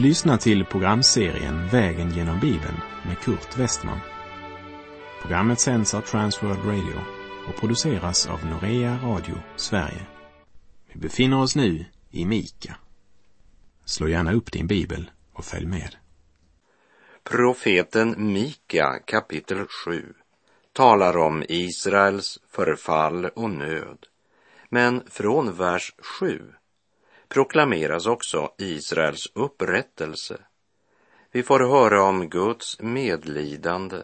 Du lyssnar till programserien Vägen genom Bibeln med Kurt Westman. Programmet sänds av Transworld Radio och produceras av Norea Radio Sverige. Vi befinner oss nu i Mika. Slå gärna upp din bibel och följ med. Profeten Mika kapitel 7 talar om Israels förfall och nöd. Men från vers 7 proklameras också Israels upprättelse. Vi får höra om Guds medlidande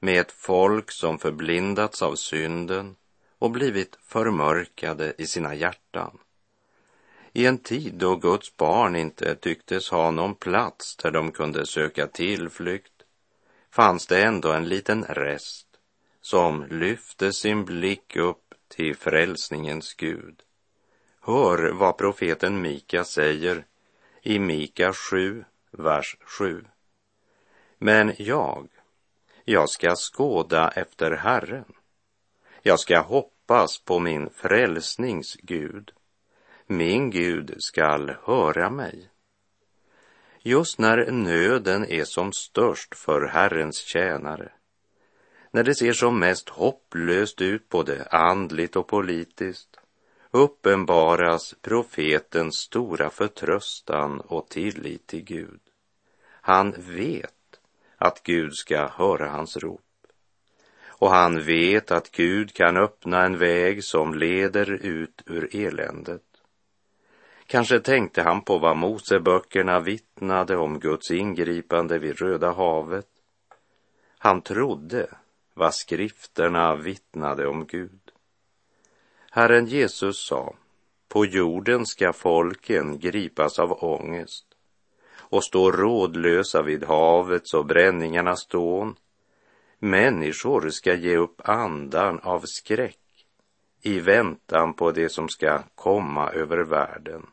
med ett folk som förblindats av synden och blivit förmörkade i sina hjärtan. I en tid då Guds barn inte tycktes ha någon plats där de kunde söka tillflykt fanns det ändå en liten rest som lyfte sin blick upp till frälsningens Gud. Hör vad profeten Mika säger i Mika 7, vers 7. Men jag, jag ska skåda efter Herren. Jag ska hoppas på min frälsnings Gud. Min Gud skall höra mig. Just när nöden är som störst för Herrens tjänare, när det ser som mest hopplöst ut både andligt och politiskt, uppenbaras profetens stora förtröstan och tillit till Gud. Han vet att Gud ska höra hans rop. Och han vet att Gud kan öppna en väg som leder ut ur eländet. Kanske tänkte han på vad Moseböckerna vittnade om Guds ingripande vid Röda havet. Han trodde vad skrifterna vittnade om Gud. Herren Jesus sa, på jorden ska folken gripas av ångest och stå rådlösa vid havets och bränningarnas dån. Människor ska ge upp andan av skräck i väntan på det som ska komma över världen.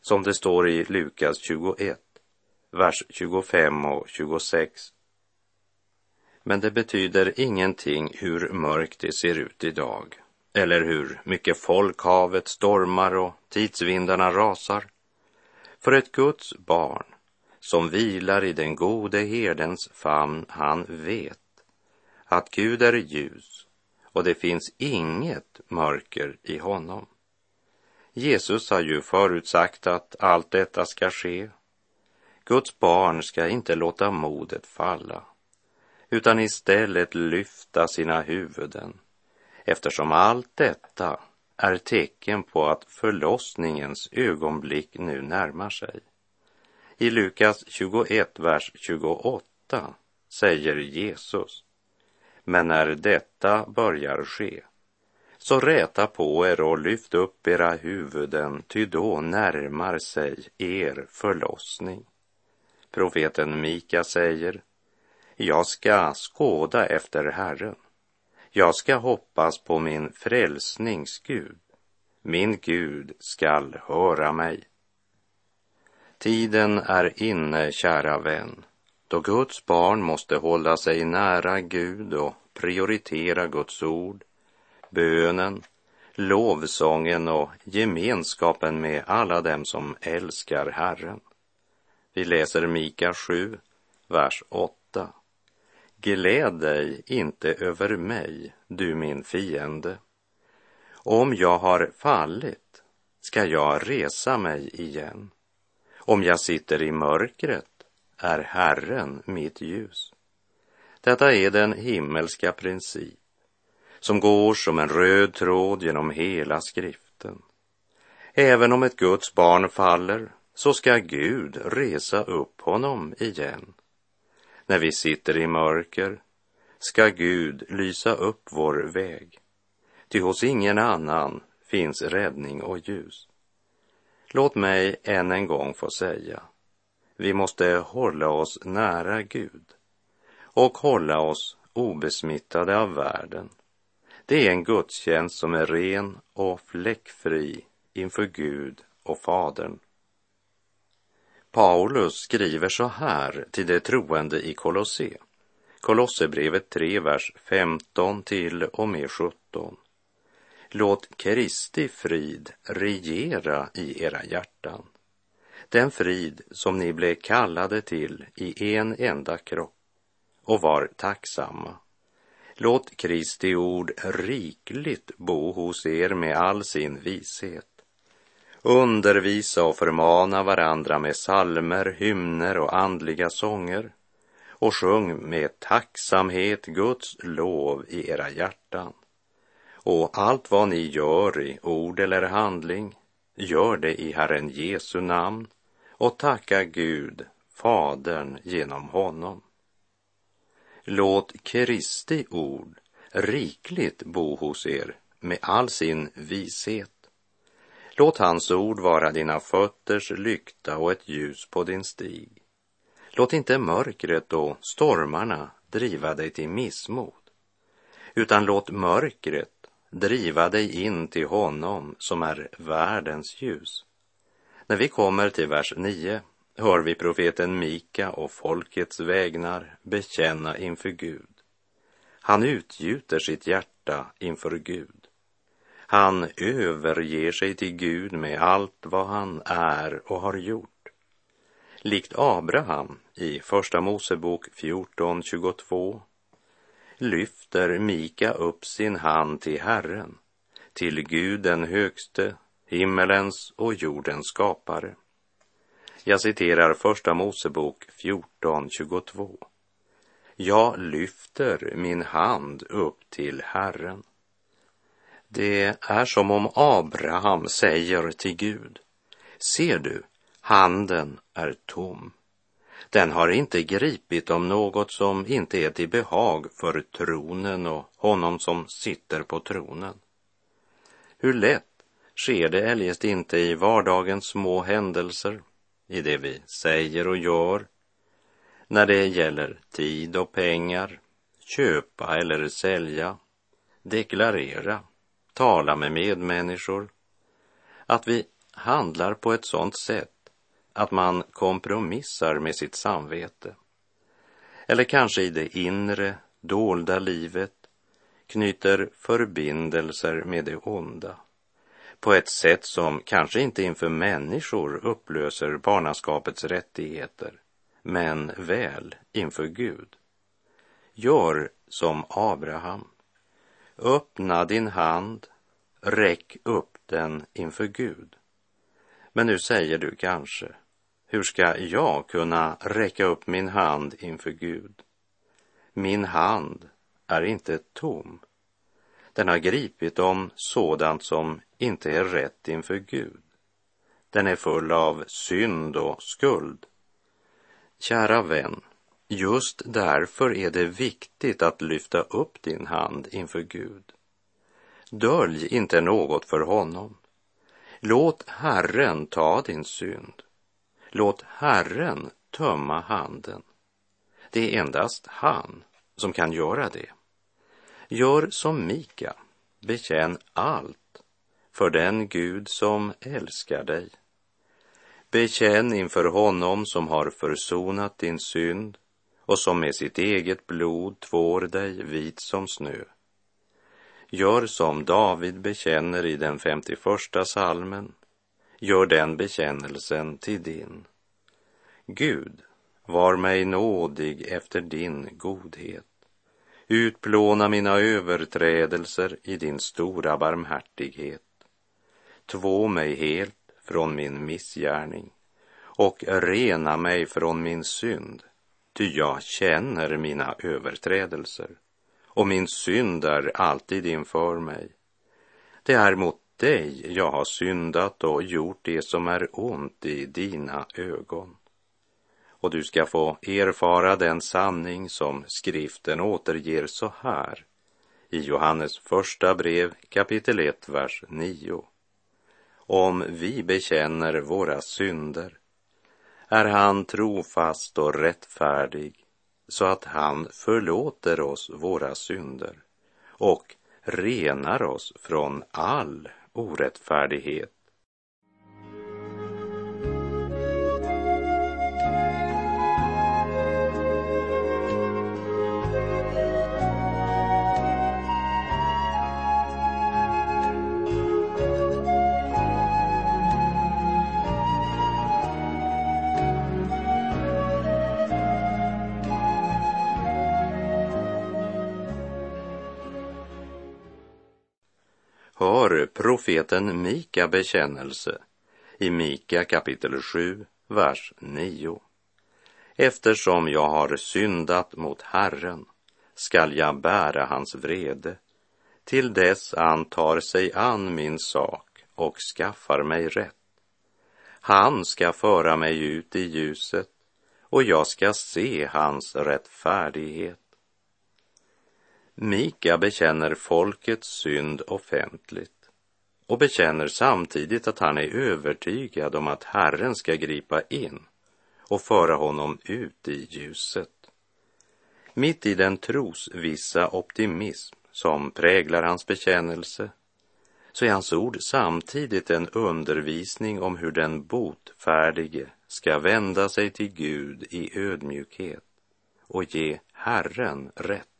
Som det står i Lukas 21, vers 25 och 26. Men det betyder ingenting hur mörkt det ser ut idag eller hur mycket folk havet stormar och tidsvindarna rasar. För ett Guds barn som vilar i den gode herdens famn, han vet att Gud är ljus och det finns inget mörker i honom. Jesus har ju förutsagt att allt detta ska ske. Guds barn ska inte låta modet falla, utan istället lyfta sina huvuden eftersom allt detta är tecken på att förlossningens ögonblick nu närmar sig. I Lukas 21, vers 28 säger Jesus, men när detta börjar ske, så räta på er och lyft upp era huvuden, ty då närmar sig er förlossning. Profeten Mika säger, jag ska skåda efter Herren. Jag ska hoppas på min frälsnings Gud. Min Gud skall höra mig. Tiden är inne, kära vän, då Guds barn måste hålla sig nära Gud och prioritera Guds ord, bönen, lovsången och gemenskapen med alla dem som älskar Herren. Vi läser Mika 7, vers 8. Gläd dig inte över mig, du min fiende. Om jag har fallit ska jag resa mig igen. Om jag sitter i mörkret är Herren mitt ljus. Detta är den himmelska princip som går som en röd tråd genom hela skriften. Även om ett Guds barn faller så ska Gud resa upp honom igen. När vi sitter i mörker ska Gud lysa upp vår väg. Ty hos ingen annan finns räddning och ljus. Låt mig än en gång få säga, vi måste hålla oss nära Gud och hålla oss obesmittade av världen. Det är en gudstjänst som är ren och fläckfri inför Gud och Fadern. Paulus skriver så här till de troende i Kolosse. Kolosserbrevet 3, vers 15 till och med 17. Låt Kristi frid regera i era hjärtan. den frid som ni blev kallade till i en enda kropp och var tacksamma. Låt Kristi ord rikligt bo hos er med all sin vishet. Undervisa och förmana varandra med salmer, hymner och andliga sånger och sjung med tacksamhet Guds lov i era hjärtan. Och allt vad ni gör i ord eller handling, gör det i Herren Jesu namn och tacka Gud, Fadern, genom honom. Låt Kristi ord rikligt bo hos er med all sin vishet. Låt hans ord vara dina fötters lykta och ett ljus på din stig. Låt inte mörkret och stormarna driva dig till missmod, utan låt mörkret driva dig in till honom som är världens ljus. När vi kommer till vers 9 hör vi profeten Mika och folkets vägnar bekänna inför Gud. Han utgjuter sitt hjärta inför Gud. Han överger sig till Gud med allt vad han är och har gjort. Likt Abraham i Första Mosebok 14.22 lyfter Mika upp sin hand till Herren, till Gud den högste, himmelens och jordens skapare. Jag citerar Första Mosebok 14.22. Jag lyfter min hand upp till Herren. Det är som om Abraham säger till Gud, ser du, handen är tom. Den har inte gripit om något som inte är till behag för tronen och honom som sitter på tronen. Hur lätt sker det eljest inte i vardagens små händelser, i det vi säger och gör, när det gäller tid och pengar, köpa eller sälja, deklarera, tala med medmänniskor, att vi handlar på ett sådant sätt att man kompromissar med sitt samvete. Eller kanske i det inre, dolda livet knyter förbindelser med det onda på ett sätt som kanske inte inför människor upplöser barnaskapets rättigheter, men väl inför Gud. Gör som Abraham. Öppna din hand, räck upp den inför Gud. Men nu säger du kanske, hur ska jag kunna räcka upp min hand inför Gud? Min hand är inte tom. Den har gripit om sådant som inte är rätt inför Gud. Den är full av synd och skuld. Kära vän, just därför är det viktigt att lyfta upp din hand inför Gud. Dölj inte något för honom. Låt Herren ta din synd. Låt Herren tömma handen. Det är endast han som kan göra det. Gör som Mika, bekänn allt för den Gud som älskar dig. Bekänn inför honom som har försonat din synd och som med sitt eget blod tvår dig vit som snö. Gör som David bekänner i den 51 salmen. Gör den bekännelsen till din. Gud, var mig nådig efter din godhet. Utplåna mina överträdelser i din stora barmhärtighet. Två mig helt från min missgärning och rena mig från min synd, ty jag känner mina överträdelser och min synd är alltid inför mig. Det är mot dig jag har syndat och gjort det som är ont i dina ögon och du ska få erfara den sanning som skriften återger så här i Johannes första brev kapitel 1, vers 9. Om vi bekänner våra synder är han trofast och rättfärdig så att han förlåter oss våra synder och renar oss från all orättfärdighet. Profeten Mika bekännelse i Mika kapitel 7, vers 9. Eftersom jag har syndat mot Herren skall jag bära hans vrede till dess han tar sig an min sak och skaffar mig rätt. Han ska föra mig ut i ljuset och jag ska se hans rättfärdighet. Mika bekänner folkets synd offentligt och bekänner samtidigt att han är övertygad om att Herren ska gripa in och föra honom ut i ljuset. Mitt i den trosvissa optimism som präglar hans bekännelse så är hans ord samtidigt en undervisning om hur den botfärdige ska vända sig till Gud i ödmjukhet och ge Herren rätt.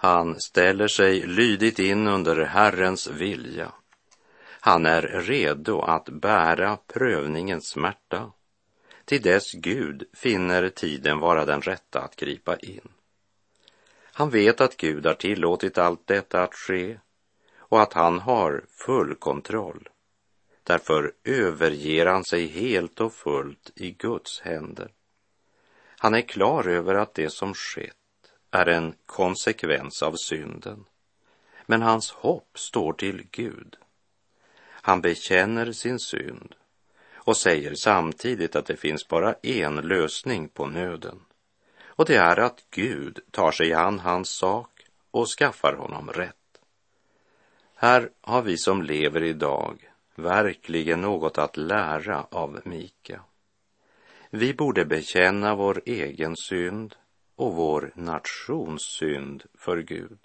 Han ställer sig lydigt in under Herrens vilja. Han är redo att bära prövningens smärta till dess Gud finner tiden vara den rätta att gripa in. Han vet att Gud har tillåtit allt detta att ske och att han har full kontroll. Därför överger han sig helt och fullt i Guds händer. Han är klar över att det som skett är en konsekvens av synden. Men hans hopp står till Gud. Han bekänner sin synd och säger samtidigt att det finns bara en lösning på nöden. Och det är att Gud tar sig an hans sak och skaffar honom rätt. Här har vi som lever idag verkligen något att lära av Mika. Vi borde bekänna vår egen synd och vår nations synd för Gud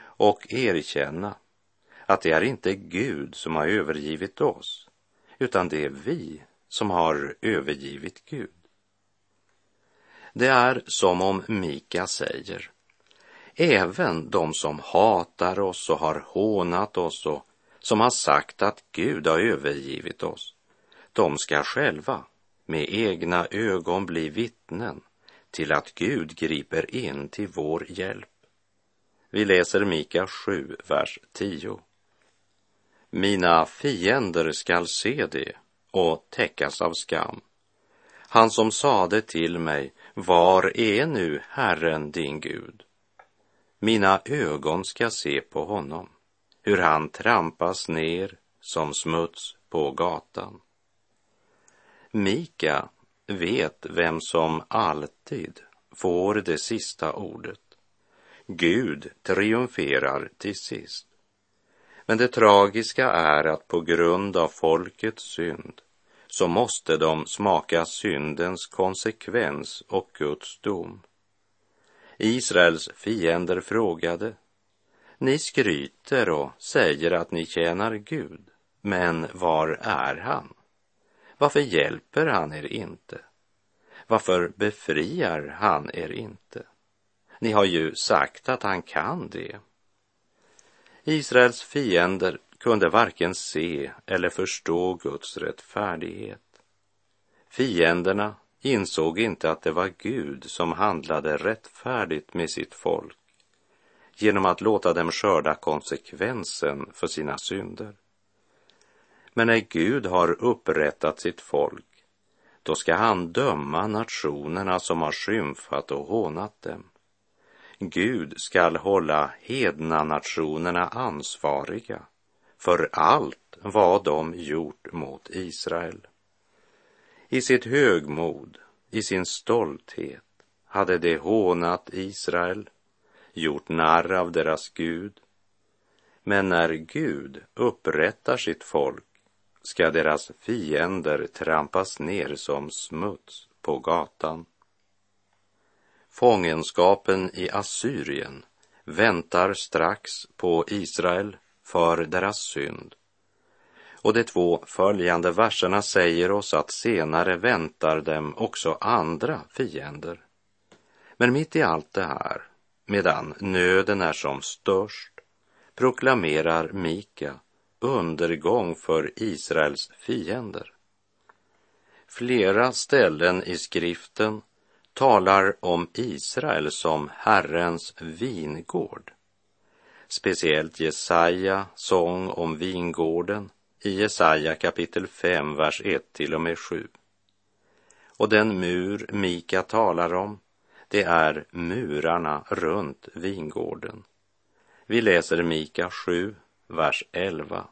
och erkänna att det är inte Gud som har övergivit oss, utan det är vi som har övergivit Gud. Det är som om Mika säger, även de som hatar oss och har hånat oss och som har sagt att Gud har övergivit oss, de ska själva med egna ögon bli vittnen till att Gud griper in till vår hjälp. Vi läser Mika 7, vers 10. Mina fiender skall se det och täckas av skam. Han som sade till mig, var är nu Herren din Gud? Mina ögon ska se på honom, hur han trampas ner som smuts på gatan. Mika vet vem som alltid får det sista ordet. Gud triumferar till sist. Men det tragiska är att på grund av folkets synd så måste de smaka syndens konsekvens och Guds dom. Israels fiender frågade, ni skryter och säger att ni tjänar Gud, men var är han? Varför hjälper han er inte? Varför befriar han er inte? Ni har ju sagt att han kan det. Israels fiender kunde varken se eller förstå Guds rättfärdighet. Fienderna insåg inte att det var Gud som handlade rättfärdigt med sitt folk genom att låta dem skörda konsekvensen för sina synder. Men när Gud har upprättat sitt folk, då ska han döma nationerna som har skymfat och hånat dem. Gud skall hålla hedna nationerna ansvariga för allt vad de gjort mot Israel. I sitt högmod, i sin stolthet, hade de hånat Israel, gjort narr av deras Gud. Men när Gud upprättar sitt folk ska deras fiender trampas ner som smuts på gatan. Fångenskapen i Assyrien väntar strax på Israel för deras synd. Och de två följande verserna säger oss att senare väntar dem också andra fiender. Men mitt i allt det här, medan nöden är som störst, proklamerar Mika undergång för Israels fiender. Flera ställen i skriften talar om Israel som Herrens vingård. speciellt Jesaja sång om vingården i Jesaja kapitel 5, vers 1 till och med 7. Och den mur Mika talar om, det är murarna runt vingården. Vi läser Mika 7, vers 11.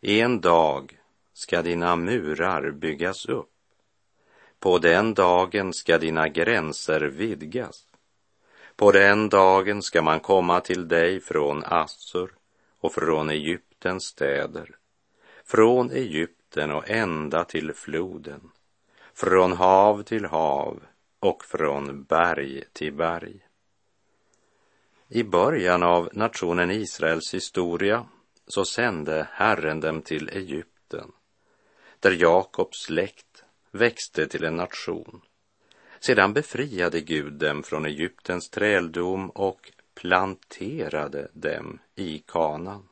En dag ska dina murar byggas upp. På den dagen ska dina gränser vidgas. På den dagen ska man komma till dig från Assur och från Egyptens städer, från Egypten och ända till floden, från hav till hav och från berg till berg. I början av nationen Israels historia så sände Herren dem till Egypten, där Jakobs släkt växte till en nation. Sedan befriade Gud dem från Egyptens träldom och planterade dem i kanan.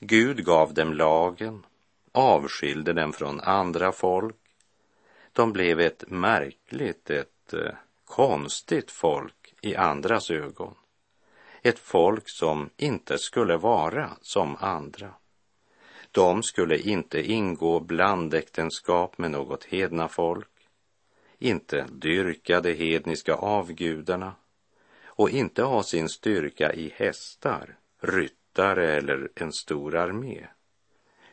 Gud gav dem lagen, avskilde dem från andra folk. De blev ett märkligt, ett eh, konstigt folk i andras ögon. Ett folk som inte skulle vara som andra. De skulle inte ingå blandäktenskap med något hedna folk, inte dyrka de hedniska avgudarna och inte ha sin styrka i hästar, ryttare eller en stor armé,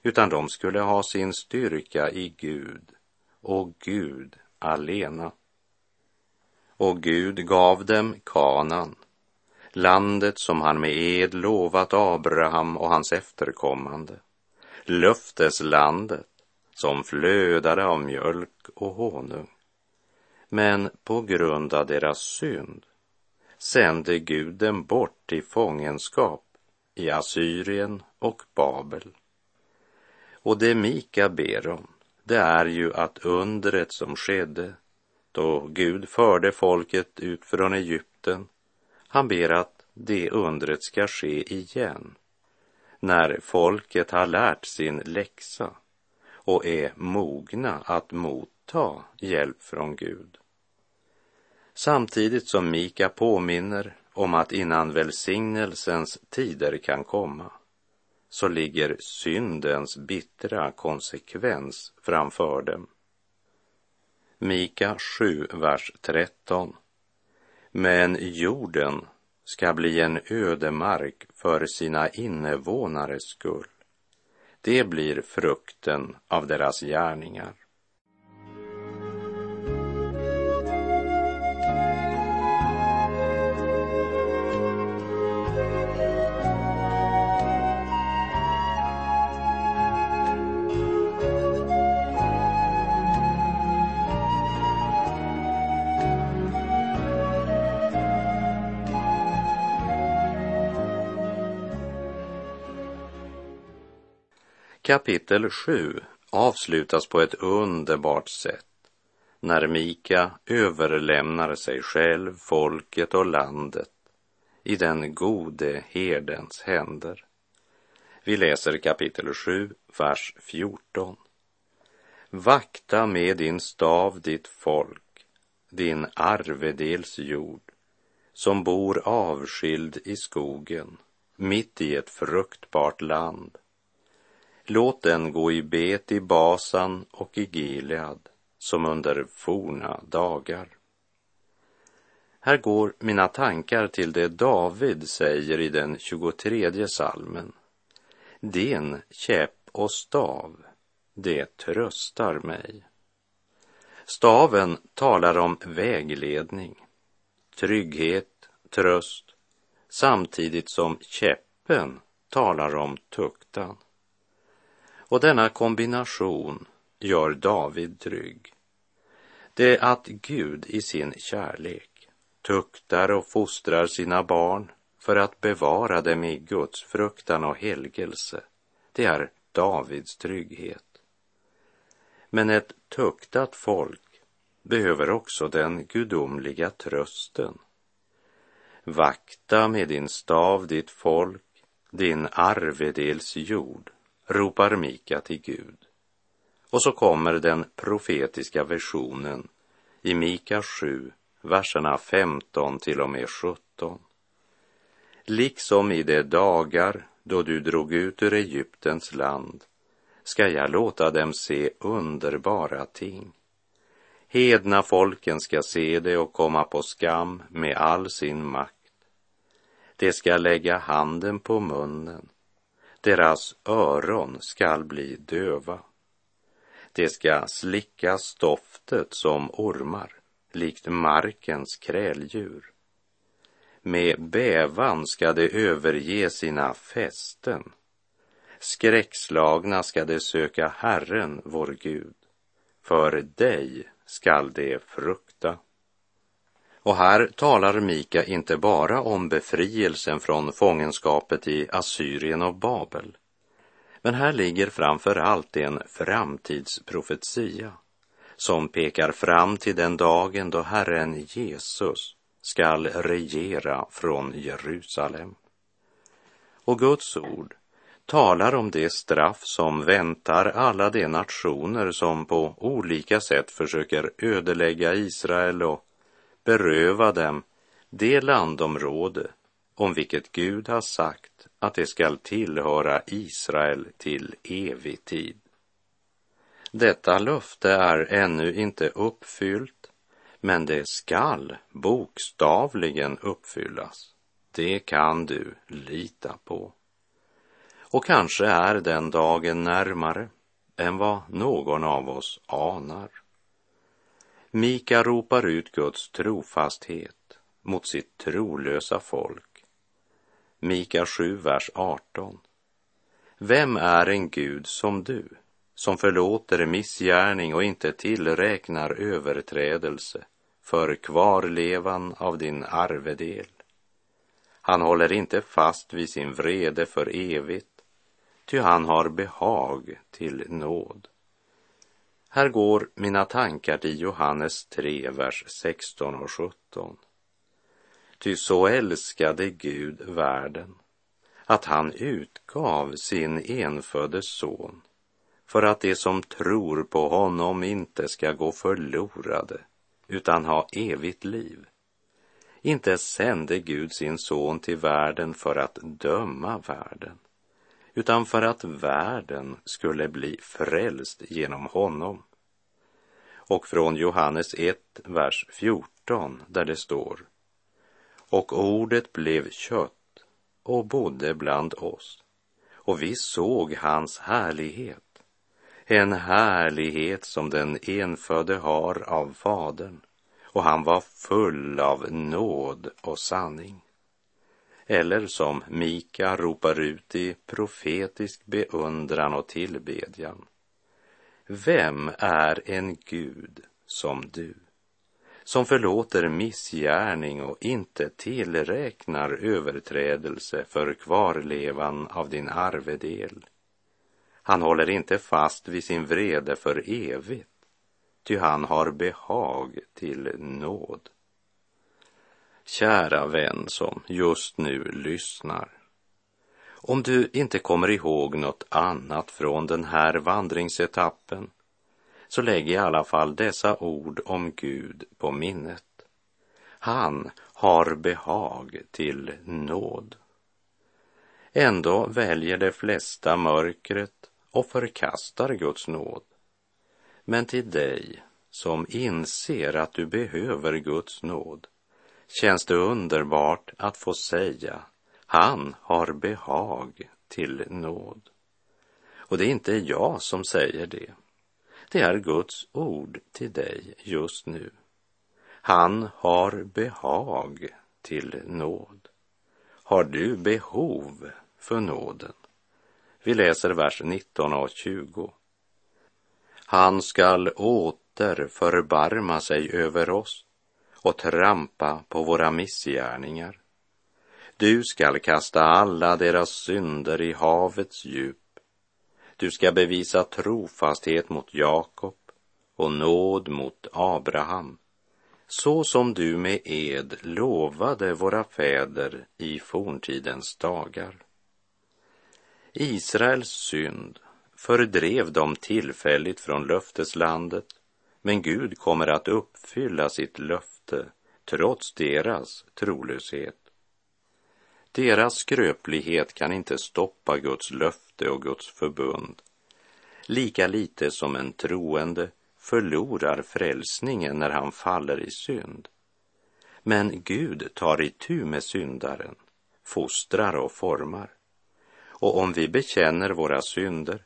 utan de skulle ha sin styrka i Gud och Gud alena. Och Gud gav dem kanan, landet som han med ed lovat Abraham och hans efterkommande, löfteslandet som flödade av mjölk och honung. Men på grund av deras synd sände Gud dem bort i fångenskap i Assyrien och Babel. Och det Mika ber om, det är ju att undret som skedde då Gud förde folket ut från Egypten han ber att det undret ska ske igen när folket har lärt sin läxa och är mogna att motta hjälp från Gud. Samtidigt som Mika påminner om att innan välsignelsens tider kan komma så ligger syndens bittra konsekvens framför dem. Mika 7, vers 13 men jorden ska bli en ödemark för sina invånares skull. Det blir frukten av deras gärningar. Kapitel 7 avslutas på ett underbart sätt när Mika överlämnar sig själv, folket och landet i den gode herdens händer. Vi läser kapitel 7, vers 14. Vakta med din stav ditt folk, din arvedels jord, som bor avskild i skogen, mitt i ett fruktbart land Låt den gå i bet i Basan och i Gilead som under forna dagar. Här går mina tankar till det David säger i den 23 salmen. Din käpp och stav, det tröstar mig. Staven talar om vägledning, trygghet, tröst, samtidigt som käppen talar om tuktan. Och denna kombination gör David trygg. Det är att Gud i sin kärlek tuktar och fostrar sina barn för att bevara dem i Guds fruktan och helgelse. Det är Davids trygghet. Men ett tuktat folk behöver också den gudomliga trösten. Vakta med din stav ditt folk, din arvedels jord ropar Mika till Gud. Och så kommer den profetiska versionen i Mika 7, verserna 15 till och med 17. liksom i de dagar då du drog ut ur Egyptens land ska jag låta dem se underbara ting. Hedna folken ska se det och komma på skam med all sin makt. De ska lägga handen på munnen, deras öron skall bli döva. De ska slicka stoftet som ormar, likt markens kräldjur. Med bävan ska de överge sina fästen. Skräckslagna ska de söka Herren, vår Gud. För dig skall de frukta. Och här talar Mika inte bara om befrielsen från fångenskapet i Assyrien och Babel. Men här ligger framför allt en framtidsprofetia som pekar fram till den dagen då Herren Jesus skall regera från Jerusalem. Och Guds ord talar om det straff som väntar alla de nationer som på olika sätt försöker ödelägga Israel och beröva dem det landområde om vilket Gud har sagt att det skall tillhöra Israel till evig tid. Detta löfte är ännu inte uppfyllt, men det skall bokstavligen uppfyllas. Det kan du lita på. Och kanske är den dagen närmare än vad någon av oss anar. Mika ropar ut Guds trofasthet mot sitt trolösa folk. Mika 7, vers 18. Vem är en Gud som du, som förlåter missgärning och inte tillräknar överträdelse för kvarlevan av din arvedel? Han håller inte fast vid sin vrede för evigt, ty han har behag till nåd. Här går mina tankar till Johannes 3, vers 16 och 17. Ty så älskade Gud världen, att han utgav sin enfödde son för att de som tror på honom inte ska gå förlorade utan ha evigt liv. Inte sände Gud sin son till världen för att döma världen utan för att världen skulle bli frälst genom honom. Och från Johannes 1, vers 14, där det står Och ordet blev kött och bodde bland oss, och vi såg hans härlighet, en härlighet som den enfödde har av Fadern, och han var full av nåd och sanning eller som Mika ropar ut i profetisk beundran och tillbedjan. Vem är en Gud som du, som förlåter missgärning och inte tillräknar överträdelse för kvarlevan av din arvedel? Han håller inte fast vid sin vrede för evigt, ty han har behag till nåd. Kära vän som just nu lyssnar. Om du inte kommer ihåg något annat från den här vandringsetappen så lägg i alla fall dessa ord om Gud på minnet. Han har behag till nåd. Ändå väljer de flesta mörkret och förkastar Guds nåd. Men till dig som inser att du behöver Guds nåd känns det underbart att få säga han har behag till nåd. Och det är inte jag som säger det. Det är Guds ord till dig just nu. Han har behag till nåd. Har du behov för nåden? Vi läser vers 19 och 20. Han skall åter förbarma sig över oss och trampa på våra missgärningar. Du skall kasta alla deras synder i havets djup. Du ska bevisa trofasthet mot Jakob och nåd mot Abraham, så som du med ed lovade våra fäder i forntidens dagar. Israels synd fördrev dem tillfälligt från löfteslandet, men Gud kommer att uppfylla sitt löfte trots deras trolöshet. Deras skröplighet kan inte stoppa Guds löfte och Guds förbund. Lika lite som en troende förlorar frälsningen när han faller i synd. Men Gud tar itu med syndaren, fostrar och formar. Och om vi bekänner våra synder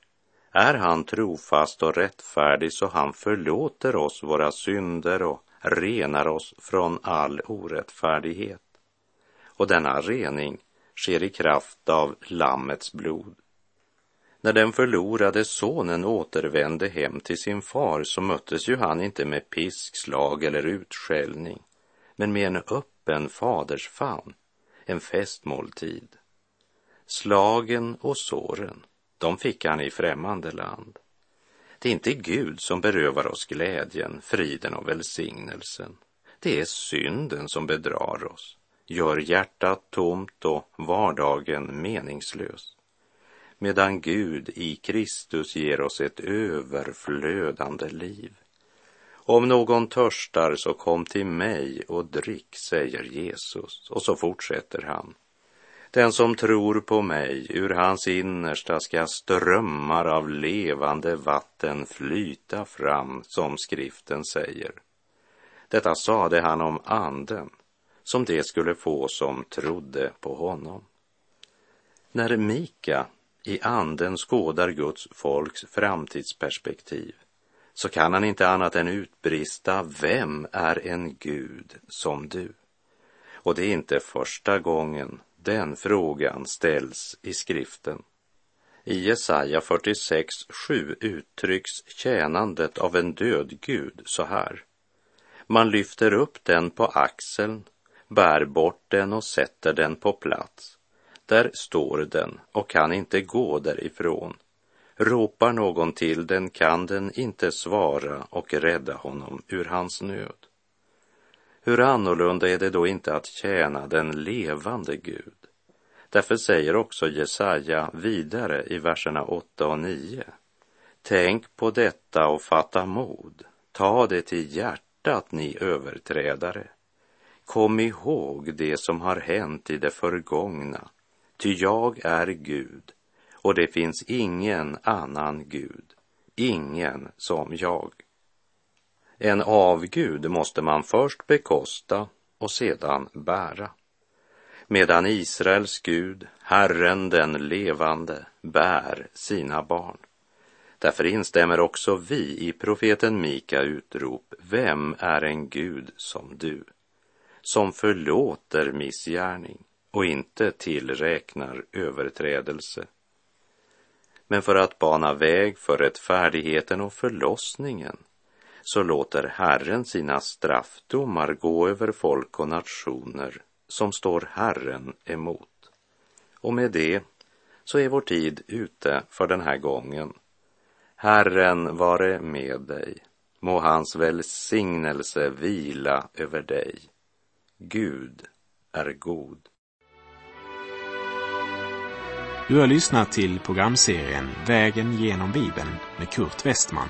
är han trofast och rättfärdig så han förlåter oss våra synder och renar oss från all orättfärdighet. Och denna rening sker i kraft av Lammets blod. När den förlorade sonen återvände hem till sin far så möttes ju han inte med piskslag eller utskällning, men med en öppen fadersfamn, en festmåltid. Slagen och såren, de fick han i främmande land. Det är inte Gud som berövar oss glädjen, friden och välsignelsen. Det är synden som bedrar oss, gör hjärtat tomt och vardagen meningslös. Medan Gud i Kristus ger oss ett överflödande liv. Om någon törstar så kom till mig och drick, säger Jesus. Och så fortsätter han. Den som tror på mig, ur hans innersta ska strömmar av levande vatten flyta fram, som skriften säger. Detta sade han om anden, som det skulle få som trodde på honom. När Mika i anden skådar Guds folks framtidsperspektiv så kan han inte annat än utbrista, vem är en Gud som du? Och det är inte första gången den frågan ställs i skriften. I Jesaja 46.7 uttrycks tjänandet av en död Gud så här. Man lyfter upp den på axeln, bär bort den och sätter den på plats. Där står den och kan inte gå därifrån. Ropar någon till den kan den inte svara och rädda honom ur hans nöd. Hur annorlunda är det då inte att tjäna den levande Gud? Därför säger också Jesaja vidare i verserna 8 och 9. Tänk på detta och fatta mod. Ta det till hjärtat, ni överträdare. Kom ihåg det som har hänt i det förgångna, ty jag är Gud och det finns ingen annan Gud, ingen som jag. En avgud måste man först bekosta och sedan bära. Medan Israels Gud, Herren den levande, bär sina barn. Därför instämmer också vi i profeten Mika utrop, vem är en Gud som du, som förlåter missgärning och inte tillräknar överträdelse. Men för att bana väg för rättfärdigheten och förlossningen så låter Herren sina straffdomar gå över folk och nationer som står Herren emot. Och med det så är vår tid ute för den här gången. Herren vare med dig. Må hans välsignelse vila över dig. Gud är god. Du har lyssnat till programserien Vägen genom Bibeln med Kurt Westman